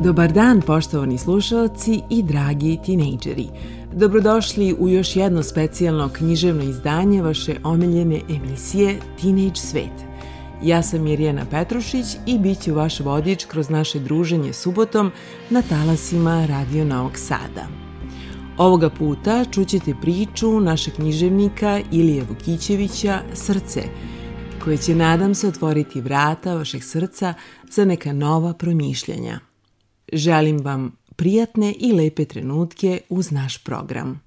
Dobar dan, poštovani slušalci i dragi tinejdžeri. Dobrodošli u još jedno specijalno književno izdanje vaše omiljene emisije Teenage Svet. Ja sam Mirjana Petrušić i bit ću vaš vodič kroz naše druženje subotom na talasima Radio Novog Sada. Ovoga puta čućete priču našeg književnika Ilije Vukićevića Srce, koje će nadam se otvoriti vrata vašeg srca za neka nova promišljanja. Želim vam prijatne i lepe trenutke uz naš program.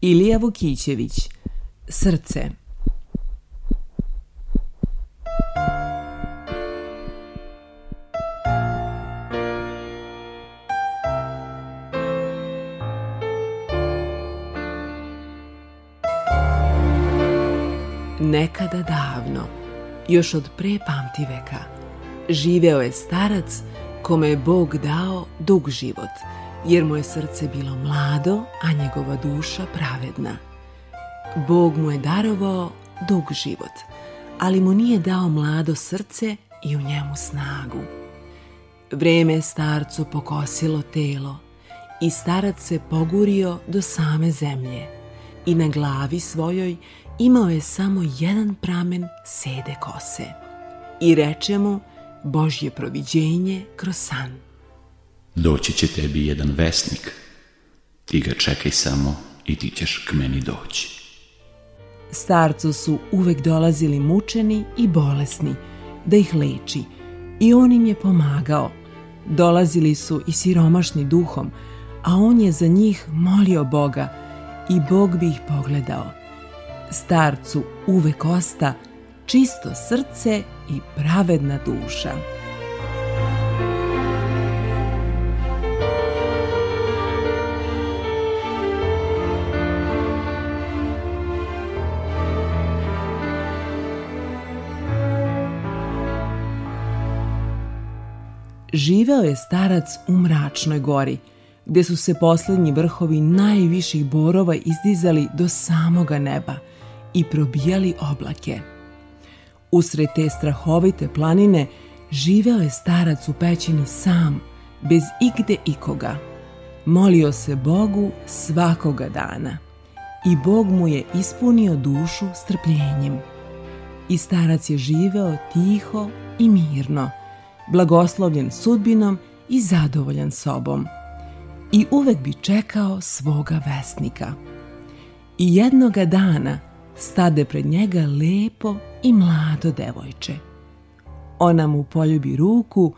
Ilija Vukićević Srce Nekada davno još od pre pamti veka. Živeo je starac kome je Bog dao dug život, jer mu je srce bilo mlado, a njegova duša pravedna. Bog mu je darovao dug život, ali mu nije dao mlado srce i u njemu snagu. Vreme je starcu pokosilo telo i starac se pogurio do same zemlje i na glavi svojoj imao je samo jedan pramen sede kose i reče mu Božje proviđenje kroz san. Doći će tebi jedan vesnik, ti ga čekaj samo i ti ćeš k meni doći. Starcu su uvek dolazili mučeni i bolesni, da ih leči, i on im je pomagao. Dolazili su i siromašni duhom, a on je za njih molio Boga i Bog bi ih pogledao – starcu uvek osta čisto srce i pravedna duša. živeo je starac u mračnoj gori, gde su se poslednji vrhovi najviših borova izdizali do samoga neba – i probijali oblake. Usred te strahovite planine živeo je starac u pećini sam, bez igde ikoga. Molio se Bogu svakoga dana i Bog mu je ispunio dušu strpljenjem. I starac je živeo tiho i mirno, blagoslovljen sudbinom i zadovoljan sobom. I uvek bi čekao svoga vesnika. I jednoga dana – stade pred njega lepo i mlado devojče. Ona mu poljubi ruku,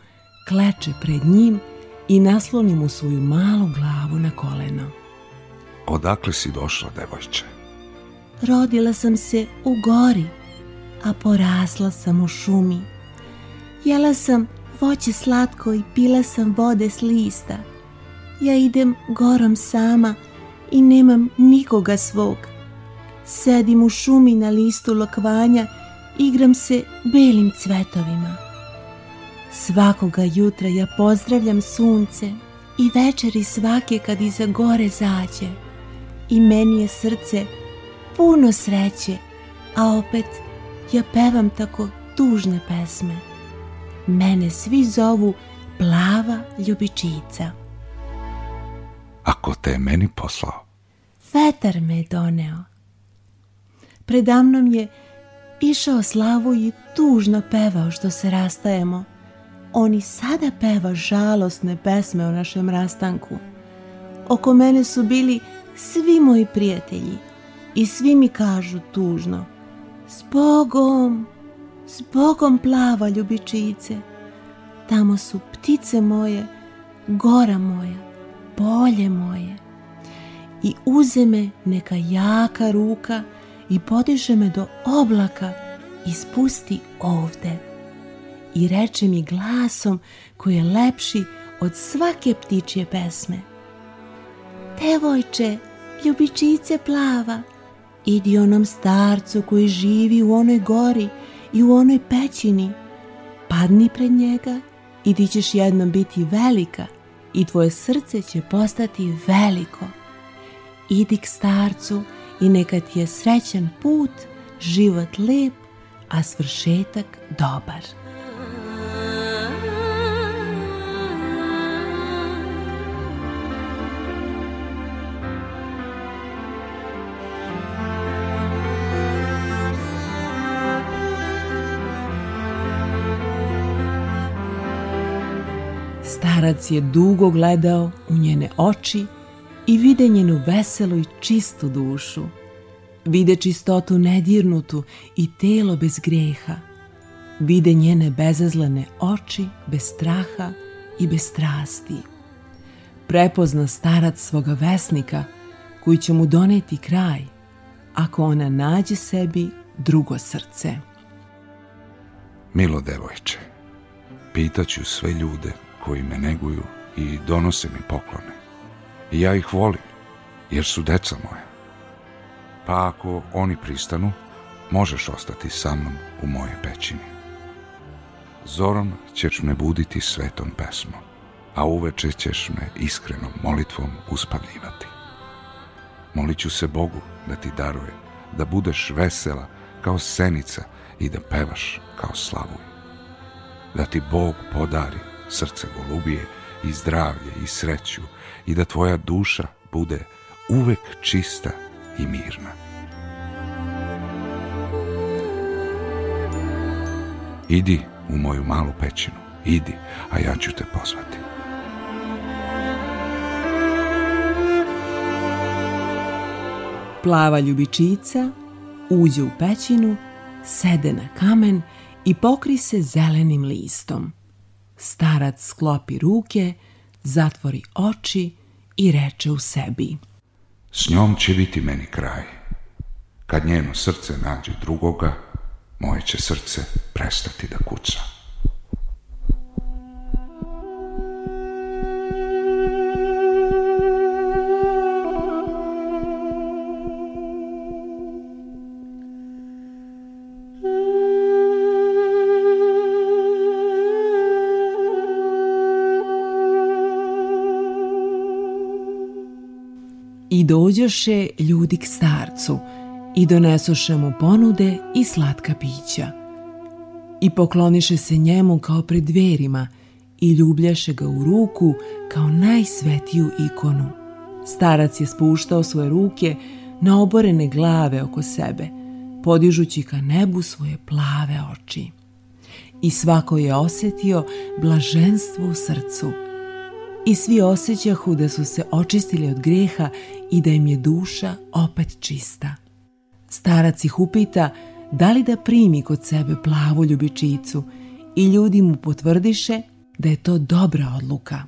kleče pred njim i nasloni mu svoju malu glavu na koleno. Odakle si došla, devojče? Rodila sam se u gori, a porasla sam u šumi. Jela sam voće slatko i pila sam vode s lista. Ja idem gorom sama i nemam nikoga svog. Sedim u šumi na listu lokvanja, igram se belim cvetovima. Svakoga jutra ja pozdravljam sunce i večeri svake kad iza gore zađe. I meni je srce puno sreće, a opet ja pevam tako tužne pesme. Mene svi zovu plava ljubičica. Ako te je meni poslao? Vetar me je doneo. Predamnom je išao slavu i tužno pevao što se rastajemo. Oni sada peva žalostne pesme o našem rastanku. Oko mene su bili svi moji prijatelji i svi mi kažu tužno S Bogom, s Bogom plava ljubičice, tamo su ptice moje, gora moja, polje moje. I uze me neka jaka ruka i podiže me do oblaka i spusti ovde. I reče mi glasom koji je lepši od svake ptičje pesme. Devojče, ljubičice plava, idi onom starcu koji živi u onoj gori i u onoj pećini. Padni pred njega i ti ćeš jednom biti velika i tvoje srce će postati veliko. Idi k starcu i neka ti je srećan put, život lep, a svršetak dobar. Starac je dugo gledao u njene oči i vide njenu veselu i čistu dušu. Vide čistotu nedirnutu i telo bez greha. Vide njene bezazlene oči bez straha i bez strasti. Prepozna starac svoga vesnika koji će mu doneti kraj ako ona nađe sebi drugo srce. Milo devojče, pitaću sve ljude koji me neguju i donose mi poklone ja ih volim, jer su deca moja. Pa ako oni pristanu, možeš ostati sa mnom u moje pećini. Zorom ćeš me buditi svetom pesmom, a uveče ćeš me iskrenom molitvom uspavljivati. Moliću se Bogu da ti daruje, da budeš vesela kao senica i da pevaš kao slavuj. Da ti Bog podari srce golubije i zdravlje i sreću i da tvoja duša bude uvek čista i mirna. Idi u moju malu pećinu, idi, a ja ću te pozvati. Plava ljubičica uđe u pećinu, sede na kamen i pokri se zelenim listom. Starac sklopi ruke i zatvori oči i reče u sebi. S njom će biti meni kraj. Kad njeno srce nađe drugoga, moje će srce prestati da kuca. dođoše ljudi k starcu i donesoše mu ponude i slatka pića. I pokloniše se njemu kao pred dverima i ljubljaše ga u ruku kao najsvetiju ikonu. Starac je spuštao svoje ruke na oborene glave oko sebe, podižući ka nebu svoje plave oči. I svako je osetio blaženstvo u srcu – i svi osjećahu da su se očistili od greha i da im je duša opet čista. Starac ih upita da li da primi kod sebe plavu ljubičicu i ljudi mu potvrdiše da je to dobra odluka.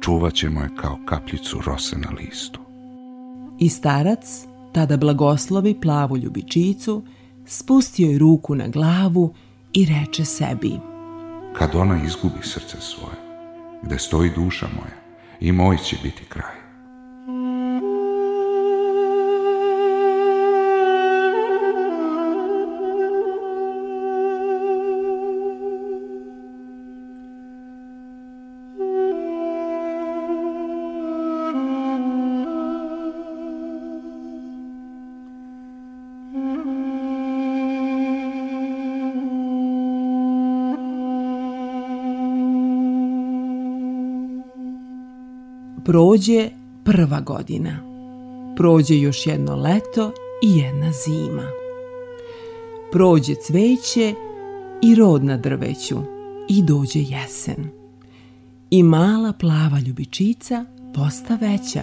Čuvat ćemo je kao kapljicu rose na listu. I starac tada blagoslovi plavu ljubičicu, spustio je ruku na glavu i reče sebi Kad ona izgubi srce svoje, gde stoji duša moja i moj će biti kraj. prođe prva godina. Prođe još jedno leto i jedna zima. Prođe cveće i rod na drveću i dođe jesen. I mala plava ljubičica posta veća.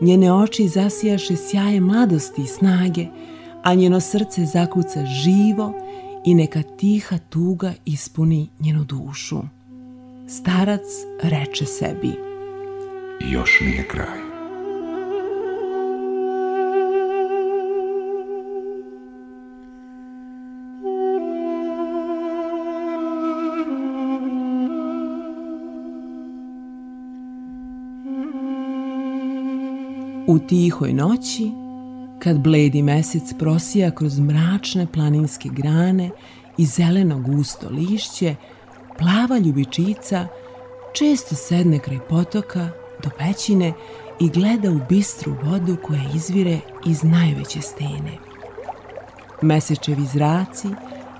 Njene oči zasijaše sjaje mladosti i snage, a njeno srce zakuca živo i neka tiha tuga ispuni njenu dušu. Starac reče sebi – još nije kraj. U tihoj noći, kad bledi mesec prosija kroz mračne planinske grane i zeleno gusto lišće, plava ljubičica često sedne kraj potoka do pećine i gleda u bistru vodu koja izvire iz najveće stene. Mesečevi zraci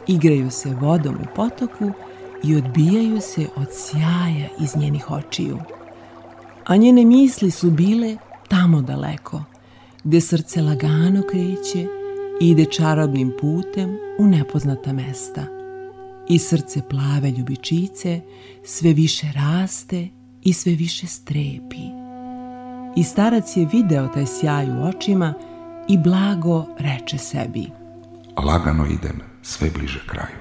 igraju se vodom u potoku i odbijaju se od sjaja iz njenih očiju. A njene misli su bile tamo daleko, gde srce lagano kreće i ide čarobnim putem u nepoznata mesta. I srce plave ljubičice sve više raste i sve više strepi. I starac je video taj sjaj u očima i blago reče sebi. Lagano idem, sve bliže kraju.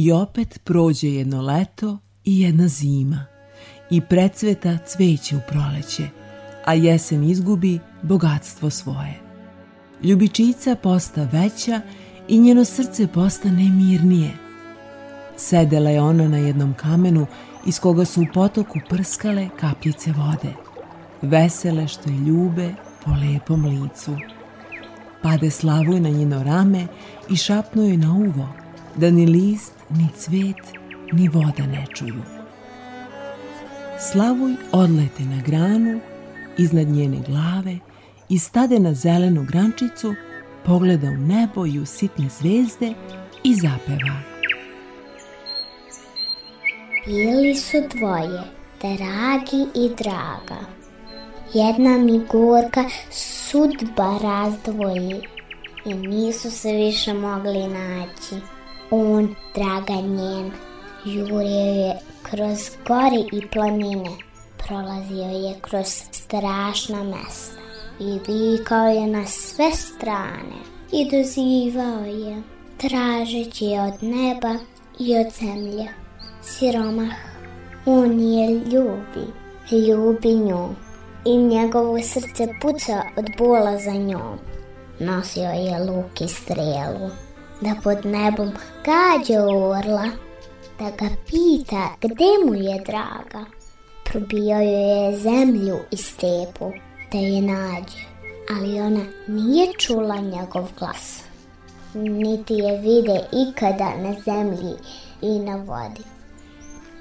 I opet prođe jedno leto i jedna zima i precveta cveće u proleće, a jesen izgubi bogatstvo svoje. Ljubičica posta veća i njeno srce postane mirnije. Sedela je ona na jednom kamenu iz koga su u potoku prskale kapljice vode, vesele što je ljube po lepom licu. Pade slavuj na njeno rame i šapnuje na uvo, da ni list ni cvet, ni voda ne čuju. Slavuj odlete na granu, iznad njene glave i stade na zelenu grančicu, pogleda u nebo i u sitne zvezde i zapeva. Bili su dvoje, dragi i draga. Jedna mi gorka sudba razdvoji i nisu se više mogli naći on, Dragan njen, jurio je kroz gori i planine. Prolazio je kroz strašna mesta i vikao je na sve strane i dozivao je, tražeći je od neba i od zemlje. Siromah, on je ljubi, ljubi nju i njegovo srce puca od bola za njom. Nosio je luk i strelu da pod nebom gađa orla, da ga pita gde mu je draga. Probijao je zemlju i stepu da je nađe, ali ona nije čula njegov glas. Niti je vide ikada na zemlji i na vodi.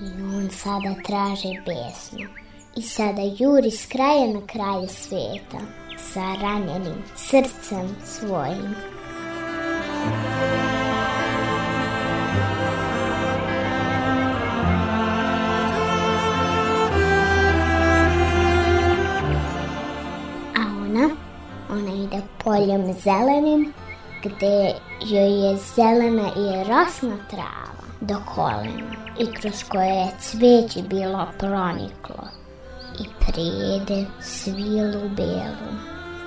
I on sada traži besno. I sada juri s kraja na kraju svijeta sa ranjenim srcem svojim. Thank you. poljem zelenim, gde joj je zelena i rasna trava do kolena i kroz koje je cveće bilo proniklo i prijede svilu belu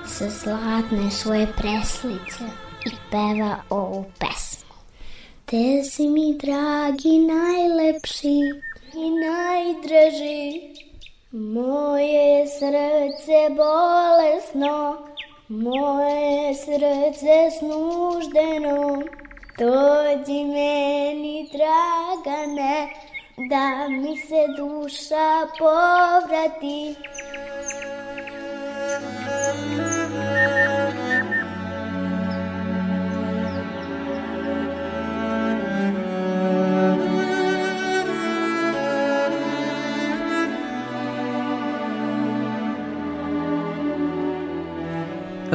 sa zlatne svoje preslice i peva ovu pesmu. Te si mi dragi najlepši i najdraži, moje srce bolesno, Moje srce snuždeno, dođi meni dragane, da mi se duša povrati. Thank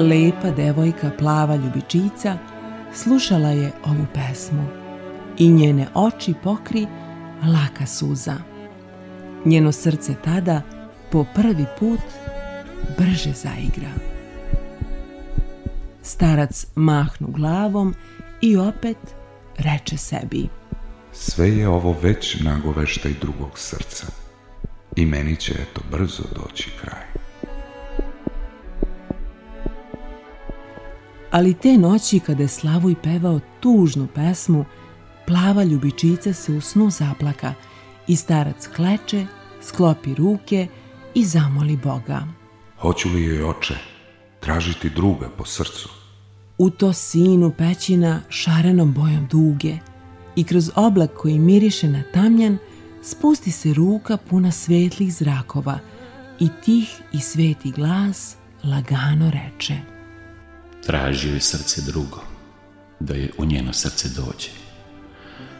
lepa devojka plava ljubičica slušala je ovu pesmu i njene oči pokri laka suza. Njeno srce tada po prvi put brže zaigra. Starac mahnu glavom i opet reče sebi. Sve je ovo već nagoveštaj drugog srca i meni će eto brzo doći kraj. ali te noći kada je Slavoj pevao tužnu pesmu, plava ljubičica se u snu zaplaka i starac kleče, sklopi ruke i zamoli Boga. Hoću li joj oče tražiti druga po srcu? U to sinu pećina šarenom bojom duge i kroz oblak koji miriše na tamjan spusti se ruka puna svetlih zrakova i tih i sveti glas lagano reče – Tražio je srce drugo, da je u njeno srce dođe.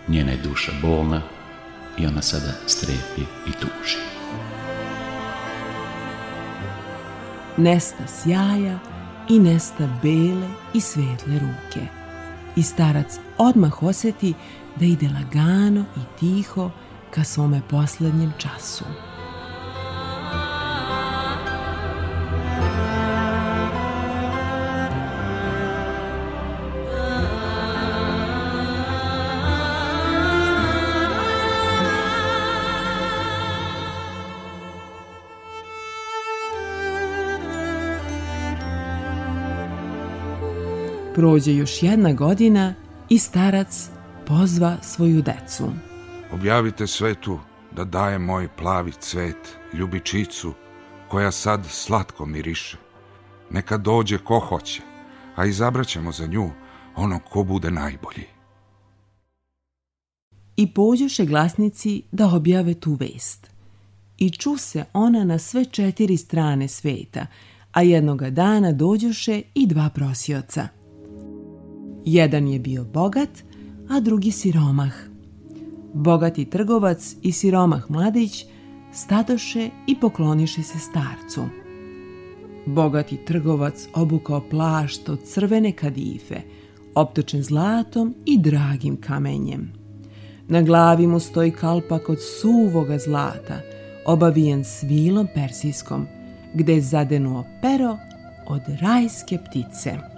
Njena je duša bolna i ona sada strepi i tuži. Nesta sjaja i nesta bele i svetle ruke. I starac odmah oseti da ide lagano i tiho ka svome poslednjem času. Prođe još jedna godina i starac pozva svoju decu. Objavite svetu da daje moj plavi cvet, ljubičicu, koja sad slatko miriše. Neka dođe ko hoće, a izabraćemo za nju ono ko bude najbolji. I pođeše glasnici da objave tu vest. I ču se ona na sve četiri strane sveta, a jednoga dana dođoše i dva prosioca – Jedan je bio bogat, a drugi siromah. Bogati trgovac i siromah mladić stadoše i pokloniše se starcu. Bogati trgovac obukao plašt od crvene kadife, optočen zlatom i dragim kamenjem. Na glavi mu stoji kalpak od suvoga zlata, obavijen svilom persijskom, gde je zadenuo pero od rajske ptice.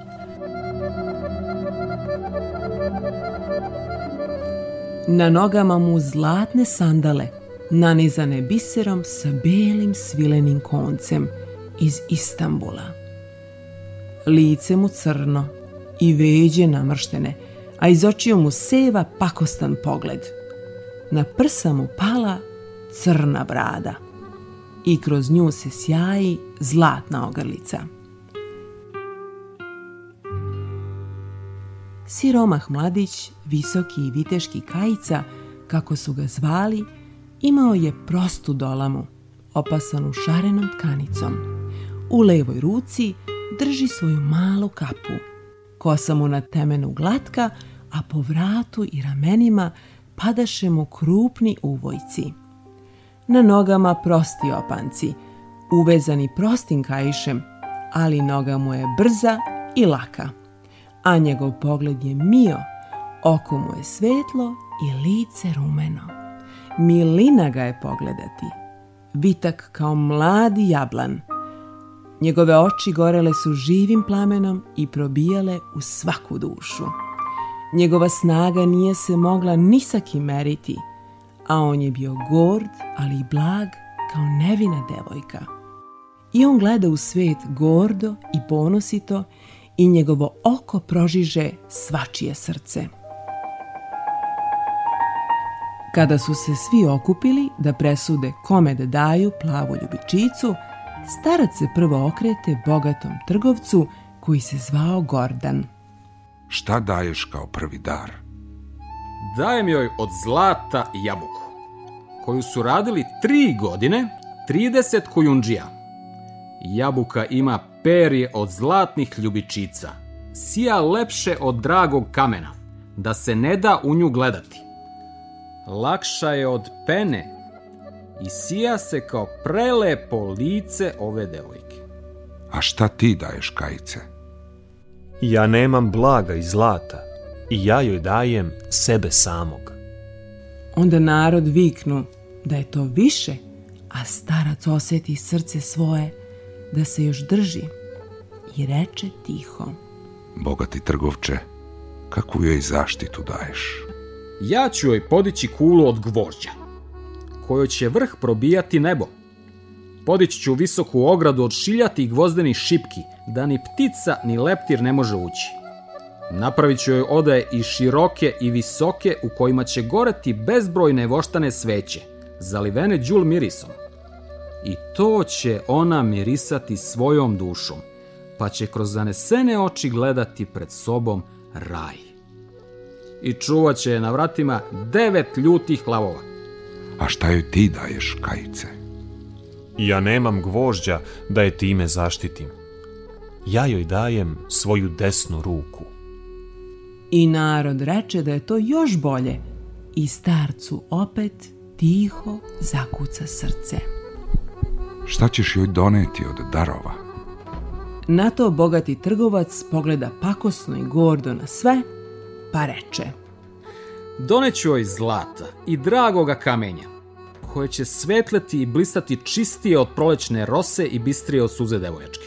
Na nogama mu zlatne sandale, nanizane biserom sa belim svilenim koncem iz Istambula. Lice mu crno i veđe namrštene, a iz očiju mu seva pakostan pogled. Na prsa mu pala crna brada i kroz nju se sjaji zlatna ogrlica. siromah mladić, visoki i viteški kajica, kako su ga zvali, imao je prostu dolamu, opasanu šarenom tkanicom. U levoj ruci drži svoju malu kapu. Kosa mu na temenu glatka, a po vratu i ramenima padaše mu krupni uvojci. Na nogama prosti opanci, uvezani prostim kajišem, ali noga mu je brza i laka a njegov pogled je mio, oko mu je svetlo i lice rumeno. Milina ga je pogledati, vitak kao mladi jablan. Njegove oči gorele su živim plamenom i probijale u svaku dušu. Njegova snaga nije se mogla ni sa meriti, a on je bio gord, ali i blag, kao nevina devojka. I on gleda u svet gordo i ponosito i njegovo oko prožiže svačije srce. Kada su se svi okupili da presude kome da daju plavu ljubičicu, starac se prvo okrete bogatom trgovcu koji se zvao Gordan. Šta daješ kao prvi dar? Dajem joj od zlata jabuku, koju su radili tri godine 30 kujundžija. Jabuka ima perje od zlatnih ljubičica, sija lepše od dragog kamena, da se ne da u nju gledati. Lakša je od pene i sija se kao prelepo lice ove devojke. A šta ti daješ, Kajice? Ja nemam blaga i zlata i ja joj dajem sebe samog. Onda narod viknu da je to više, a starac oseti srce svoje da se još drži i reče tiho. Bogati trgovče, kakvu joj zaštitu daješ? Ja ću joj podići kulu od gvožđa, kojoj će vrh probijati nebo. Podići ću visoku ogradu od šiljati i gvozdenih šipki, da ni ptica ni leptir ne može ući. Napravit ću joj odaje i široke i visoke u kojima će goreti bezbrojne voštane sveće, zalivene đul mirisom i to će ona mirisati svojom dušom, pa će kroz zanesene oči gledati pred sobom raj. I čuvat će je na vratima devet ljutih lavova. A šta joj ti daješ, kajice? Ja nemam gvožđa da je time zaštitim. Ja joj dajem svoju desnu ruku. I narod reče da je to još bolje i starcu opet tiho zakuca srce. Šta ćeš joj doneti od darova? Na to bogati trgovac pogleda pakosno i gordo na sve, pa reče. Doneću joj zlata i dragoga kamenja, koje će svetleti i blistati čistije od prolećne rose i bistrije od suze devojačke.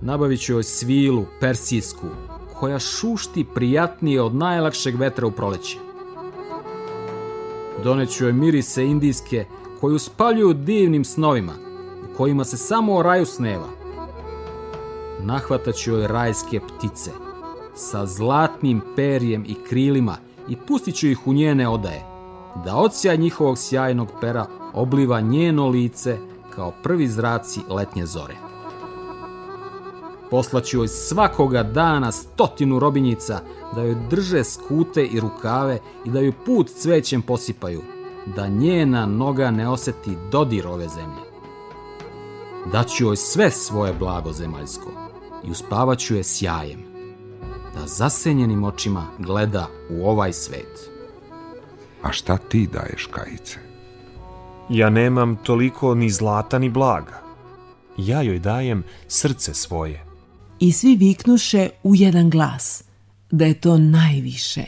Nabavit ću joj svilu, persijsku, koja šušti prijatnije od najlakšeg vetra u proleće. Doneću joj mirise indijske, koju spaljuju divnim snovima – kojima se samo o raju sneva. Nahvatat ću joj rajske ptice, sa zlatnim perjem i krilima i pustit ću ih u njene odaje, da odsjaj njihovog sjajnog pera obliva njeno lice kao prvi zraci letnje zore. Poslaću joj svakoga dana stotinu robinjica da joj drže skute i rukave i da joj put cvećem posipaju, da njena noga ne oseti dodir ove zemlje daću joj sve svoje blago zemaljsko i uspavaću je sjajem, da zasenjenim očima gleda u ovaj svet. A šta ti daješ, Kajice? Ja nemam toliko ni zlata ni blaga. Ja joj dajem srce svoje. I svi viknuše u jedan glas, da je to najviše.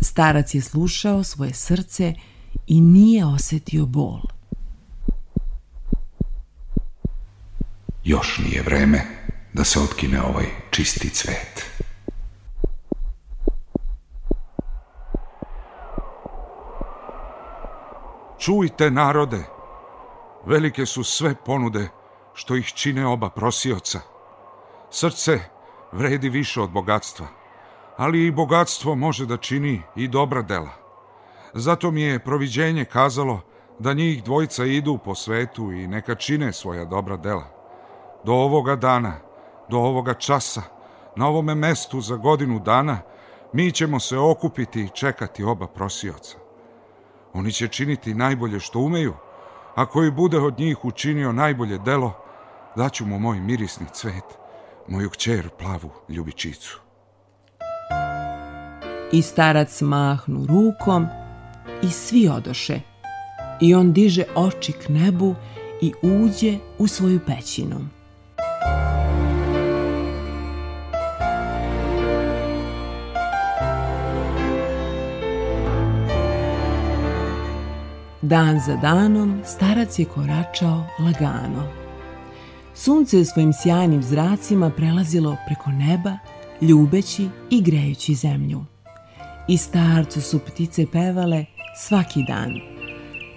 Starac je slušao svoje srce i i nije osetio bol. Još nije vreme da se otkine ovaj čisti cvet. Čujte narode, velike su sve ponude što ih čine oba prosioca. Srce vredi više od bogatstva, ali i bogatstvo može da čini i dobra dela. Zato mi je proviđenje kazalo da njih dvojica idu po svetu i neka čine svoja dobra dela. Do ovoga dana, do ovoga časa, na ovome mestu za godinu dana, mi ćemo se okupiti i čekati oba prosioca. Oni će činiti najbolje što umeju, a koji bude od njih učinio najbolje delo, daću mu moj mirisni cvet, moju kćer plavu ljubičicu. I starac mahnu rukom, i svi odoše. I on diže oči k nebu i uđe u svoju pećinu. Dan za danom starac je koračao lagano. Sunce je svojim sjajnim zracima prelazilo preko neba, ljubeći i grejući zemlju. I starcu su ptice pevale – svaki dan.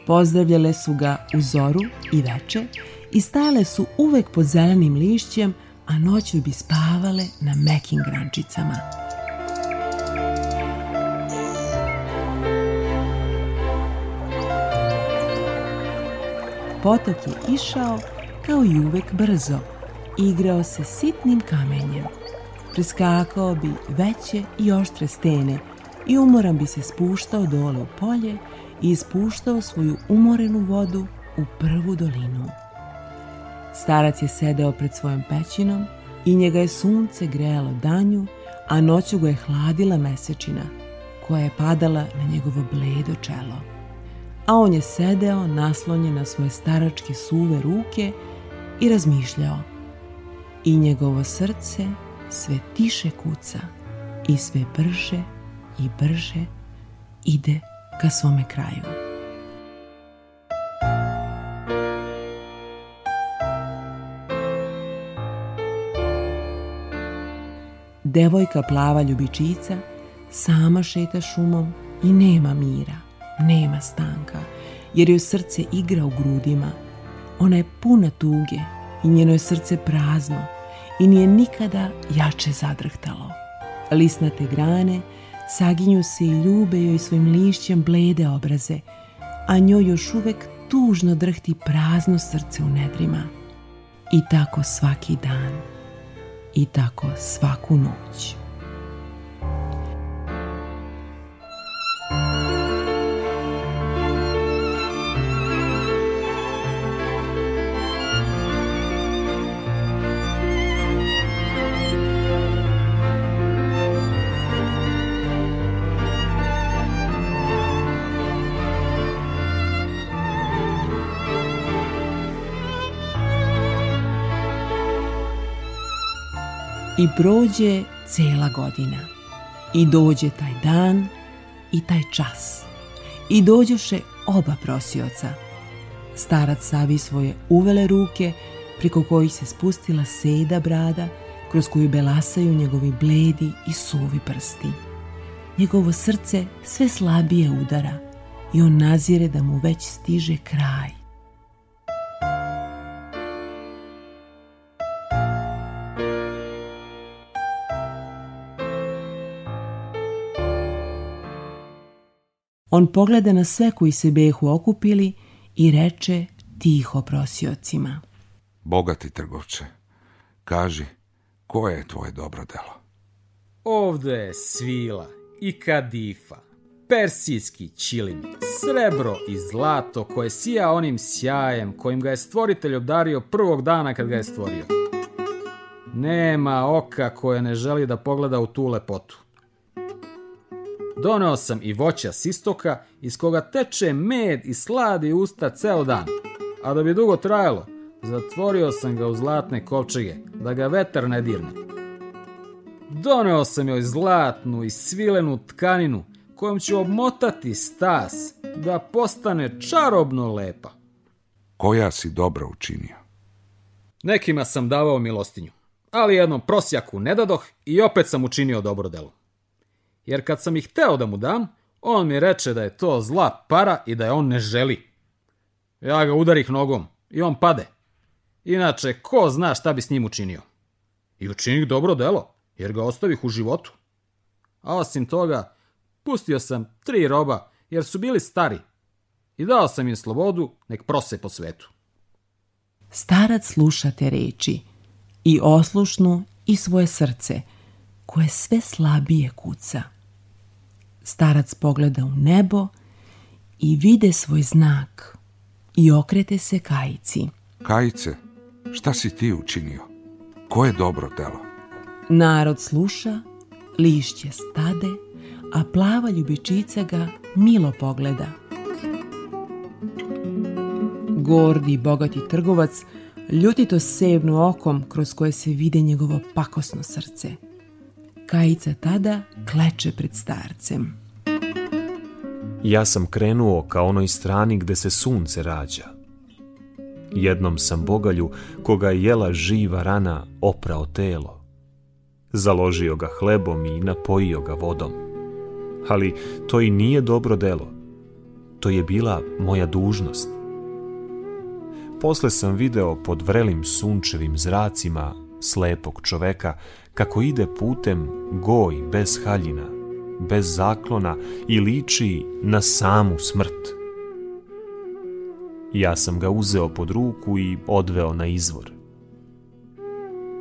Pozdravljale su ga u zoru i veče i stajale su uvek pod zelenim lišćem, a noću bi spavale na mekim grančicama. Potok je išao kao i uvek brzo, igrao se sitnim kamenjem. Preskakao bi veće i oštre stene – i umoran bi se spuštao dole u polje i ispuštao svoju umorenu vodu u prvu dolinu. Starac je sedeo pred svojom pećinom i njega je sunce grejalo danju, a noću ga je hladila mesečina koja je padala na njegovo bledo čelo. A on je sedeo naslonjen na svoje staračke suve ruke i razmišljao. I njegovo srce sve tiše kuca i sve brže i brže ide ka svome kraju. Devojka plava ljubičica sama šeta šumom i nema mira, nema stanka, jer joj srce igra u grudima. Ona je puna tuge i njeno je srce prazno i nije nikada jače zadrhtalo. Lisnate grane saginju se i ljube joj svojim lišćem blede obraze, a njoj još uvek tužno drhti prazno srce u nedrima. I tako svaki dan, i tako svaku noć. i prođe cela godina. I dođe taj dan i taj čas. I dođoše oba prosioca. Starac savi svoje uvele ruke, preko kojih se spustila seda brada, kroz koju belasaju njegovi bledi i suvi prsti. Njegovo srce sve slabije udara i on nazire da mu već stiže kraj. On pogleda na sve koji se behu okupili i reče tiho prosiocima. Bogati trgovče, kaži, koje je tvoje dobro delo? Ovde je svila i kadifa, persijski ćilimi, srebro i zlato koje sija onim sjajem kojim ga je stvoritelj obdario prvog dana kad ga je stvorio. Nema oka koje ne želi da pogleda u tu lepotu. Doneo sam i voća s istoka, iz koga teče med i sladi usta ceo dan. A da bi dugo trajalo, zatvorio sam ga u zlatne kovčege, da ga vetar ne dirne. Doneo sam joj zlatnu i svilenu tkaninu, kojom ću obmotati stas, da postane čarobno lepa. Koja si dobro učinio? Nekima sam davao milostinju, ali jednom prosjaku ne dadoh i opet sam učinio dobro delo jer kad sam ih hteo da mu dam, on mi reče da je to zla para i da je on ne želi. Ja ga udarih nogom i on pade. Inače, ko zna šta bi s njim učinio? I učinih dobro delo, jer ga ostavih u životu. A osim toga, pustio sam tri roba, jer su bili stari. I dao sam im slobodu, nek prose po svetu. Starac sluša te reči, i oslušnu, i svoje srce – koje sve slabije kuca. Starac pogleda u nebo i vide svoj znak i okrete se kajici. Kajice, šta si ti učinio? Ko je dobro telo? Narod sluša, lišće stade, a plava ljubičica ga milo pogleda. Gordi i bogati trgovac ljutito sevnu okom kroz koje se vide njegovo pakosno srce – Kajica tada kleče pred starcem. Ja sam krenuo ka onoj strani gde se sunce rađa. Jednom sam bogalju, koga je jela živa rana, oprao telo. Založio ga hlebom i napojio ga vodom. Ali to i nije dobro delo. To je bila moja dužnost. Posle sam video pod vrelim sunčevim zracima slepog čoveka kako ide putem goj bez haljina, bez zaklona i liči na samu smrt. Ja sam ga uzeo pod ruku i odveo na izvor.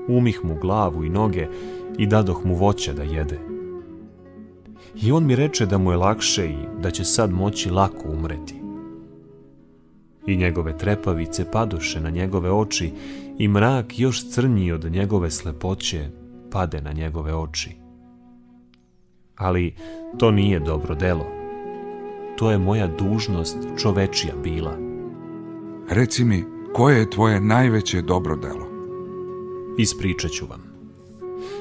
Umih mu glavu i noge i dadoh mu voća da jede. I on mi reče da mu je lakše i da će sad moći lako umreti. I njegove trepavice padoše na njegove oči i mrak još crnji od njegove slepoće pade na njegove oči. Ali to nije dobro delo. To je moja dužnost čovečija bila. Reci mi, koje je tvoje najveće dobro delo? Ispričat ću vam.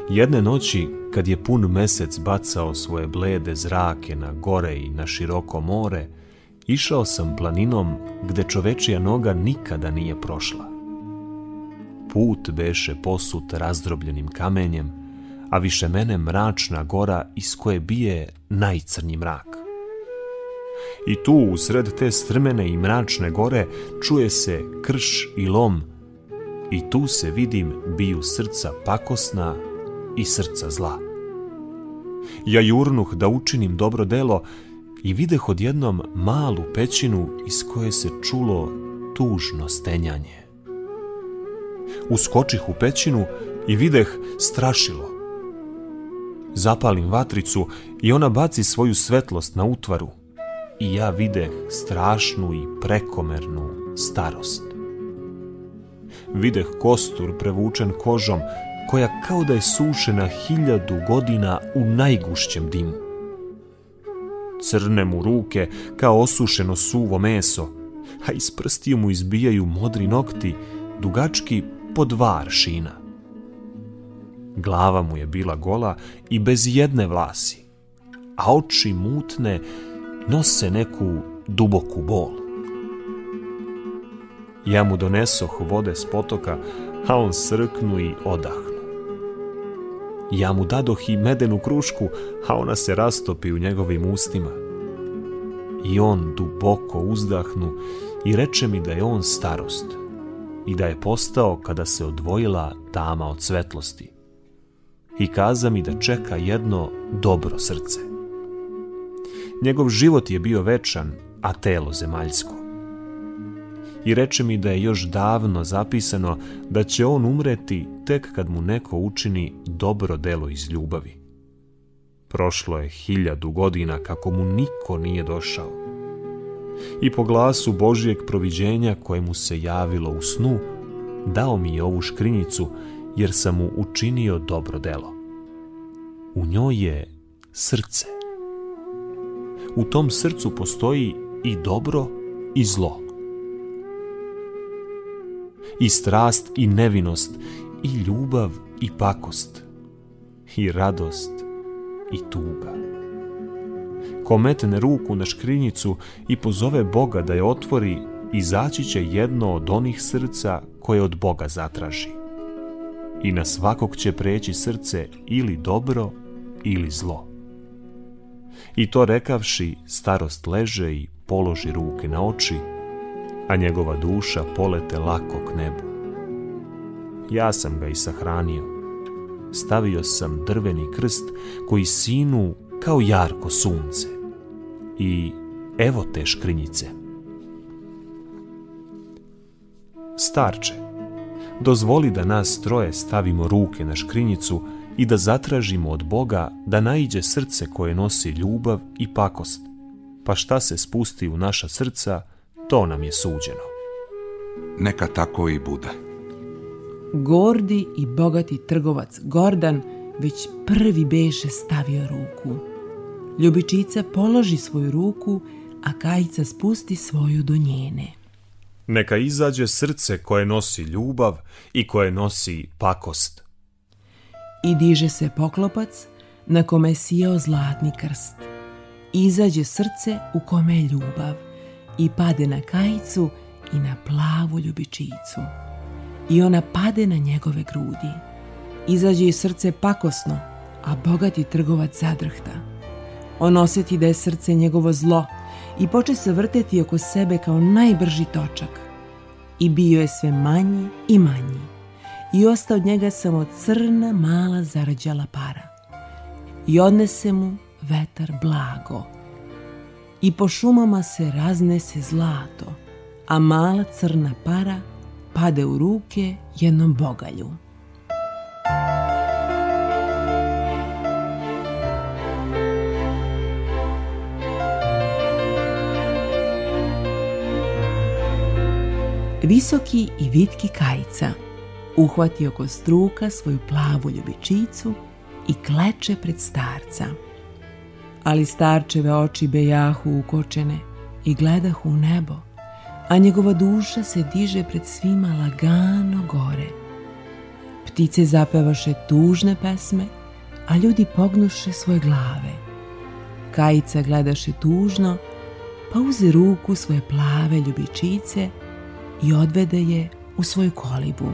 Jedne noći, kad je pun mesec bacao svoje blede zrake na gore i na široko more, išao sam planinom gde čovečija noga nikada nije prošla put beše posut razdrobljenim kamenjem, a više mene mračna gora iz koje bije najcrnji mrak. I tu, usred te strmene i mračne gore, čuje se krš i lom, i tu se vidim biju srca pakosna i srca zla. Ja jurnuh da učinim dobro delo i videh odjednom malu pećinu iz koje se čulo tužno stenjanje uskočih u pećinu i videh strašilo. Zapalim vatricu i ona baci svoju svetlost na utvaru i ja videh strašnu i prekomernu starost. Videh kostur prevučen kožom koja kao da je sušena hiljadu godina u najgušćem dimu. Crne mu ruke kao osušeno suvo meso, a iz prstiju mu izbijaju modri nokti, dugački po dva aršina. Glava mu je bila gola i bez jedne vlasi, a oči mutne nose neku duboku bol. Ja mu donesoh vode s potoka, a on srknu i odahnu. Ja mu dadoh i medenu krušku, a ona se rastopi u njegovim ustima. I on duboko uzdahnu i reče mi da je on starost, i da je postao kada se odvojila tama od svetlosti. I kaza mi da čeka jedno dobro srce. Njegov život je bio večan, a telo zemaljsko. I reče mi da je još davno zapisano da će on umreti tek kad mu neko učini dobro delo iz ljubavi. Prošlo je hiljadu godina kako mu niko nije došao i po glasu Božijeg proviđenja koje se javilo u snu, dao mi je ovu škrinjicu, jer sam mu učinio dobro delo. U njoj je srce. U tom srcu postoji i dobro i zlo. I strast i nevinost, i ljubav i pakost, i radost i tuga ko metne ruku na škrinjicu i pozove Boga da je otvori, izaći će jedno od onih srca koje od Boga zatraži. I na svakog će preći srce ili dobro ili zlo. I to rekavši, starost leže i položi ruke na oči, a njegova duša polete lako k nebu. Ja sam ga i sahranio. Stavio sam drveni krst koji sinu kao jarko sunce i evo te škrinjice. Starče, dozvoli da nas troje stavimo ruke na škrinjicu i da zatražimo od Boga da naiđe srce koje nosi ljubav i pakost, pa šta se spusti u naša srca, to nam je suđeno. Neka tako i bude. Gordi i bogati trgovac Gordan već prvi beše stavio ruku. Ljubičica položi svoju ruku, a Kajica spusti svoju do njene. Neka izađe srce koje nosi ljubav i koje nosi pakost. I diže se poklopac na kome je sijao zlatni krst. Izađe srce u kome je ljubav i pade na Kajicu i na plavu ljubičicu. I ona pade na njegove grudi. Izađe i srce pakosno, a bogati trgovac zadrhta. On osjeti da je srce njegovo zlo i poče se vrteti oko sebe kao najbrži točak. I bio je sve manji i manji. I ostao od njega samo crna mala zarađala para. I odnese mu vetar blago. I po šumama se raznese zlato, a mala crna para pade u ruke jednom bogalju. visoki i vitki kajica, uhvati oko struka svoju plavu ljubičicu i kleče pred starca. Ali starčeve oči bejahu ukočene i gledahu u nebo, a njegova duša se diže pred svima lagano gore. Ptice zapevaše tužne pesme, a ljudi pognuše svoje glave. Kajica gledaše tužno, pa uze ruku svoje plave ljubičice i odvede je u svoju kolibu.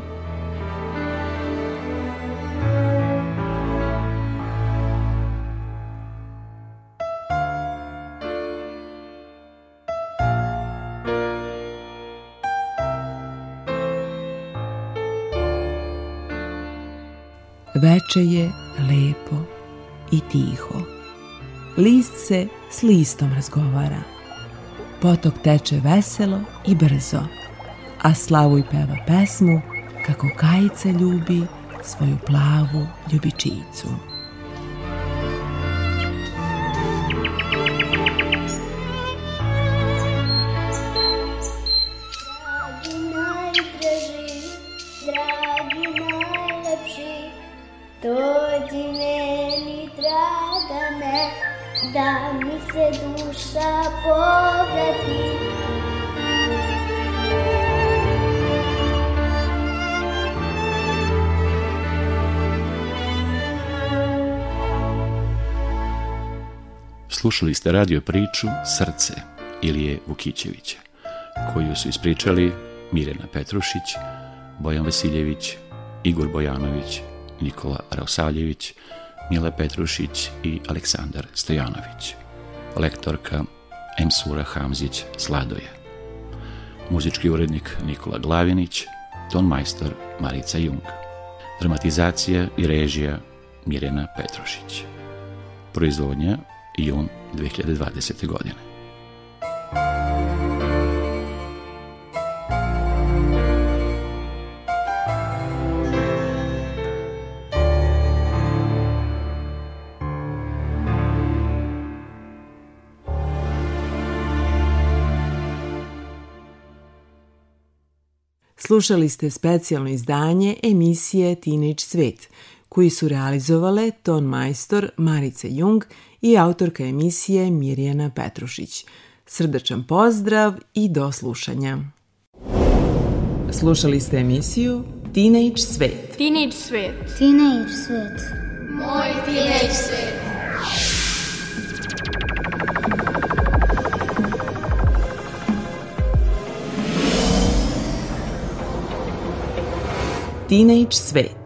Veče je lepo i tiho. List se s listom razgovara. Potok teče veselo i brzo a Slavuj peva pesmu kako Kajica ljubi svoju plavu ljubičicu. Slušali ste radio priču Srce Ilije Vukićevića, koju su ispričali Mirjana Petrušić, Bojan Vasiljević, Igor Bojanović, Nikola Raosavljević, Mile Petrušić i Aleksandar Stojanović. Lektorka Emsura Hamzić Sladoje. Muzički urednik Nikola Glavinić, ton majstor Marica Jung. Dramatizacija i režija Mirjana Petrušić. Proizvodnja jun 2020. godine. Slušali ste specijalno izdanje emisije Teenage Svet, koji su realizovale ton majstor Marice Jung i autorka emisije Mirjana Petrušić. Srdačan pozdrav i do slušanja. Slušali ste emisiju Teenage svet. Teenage svet. Teenage svet. Moj teenage svet. Teenage svet.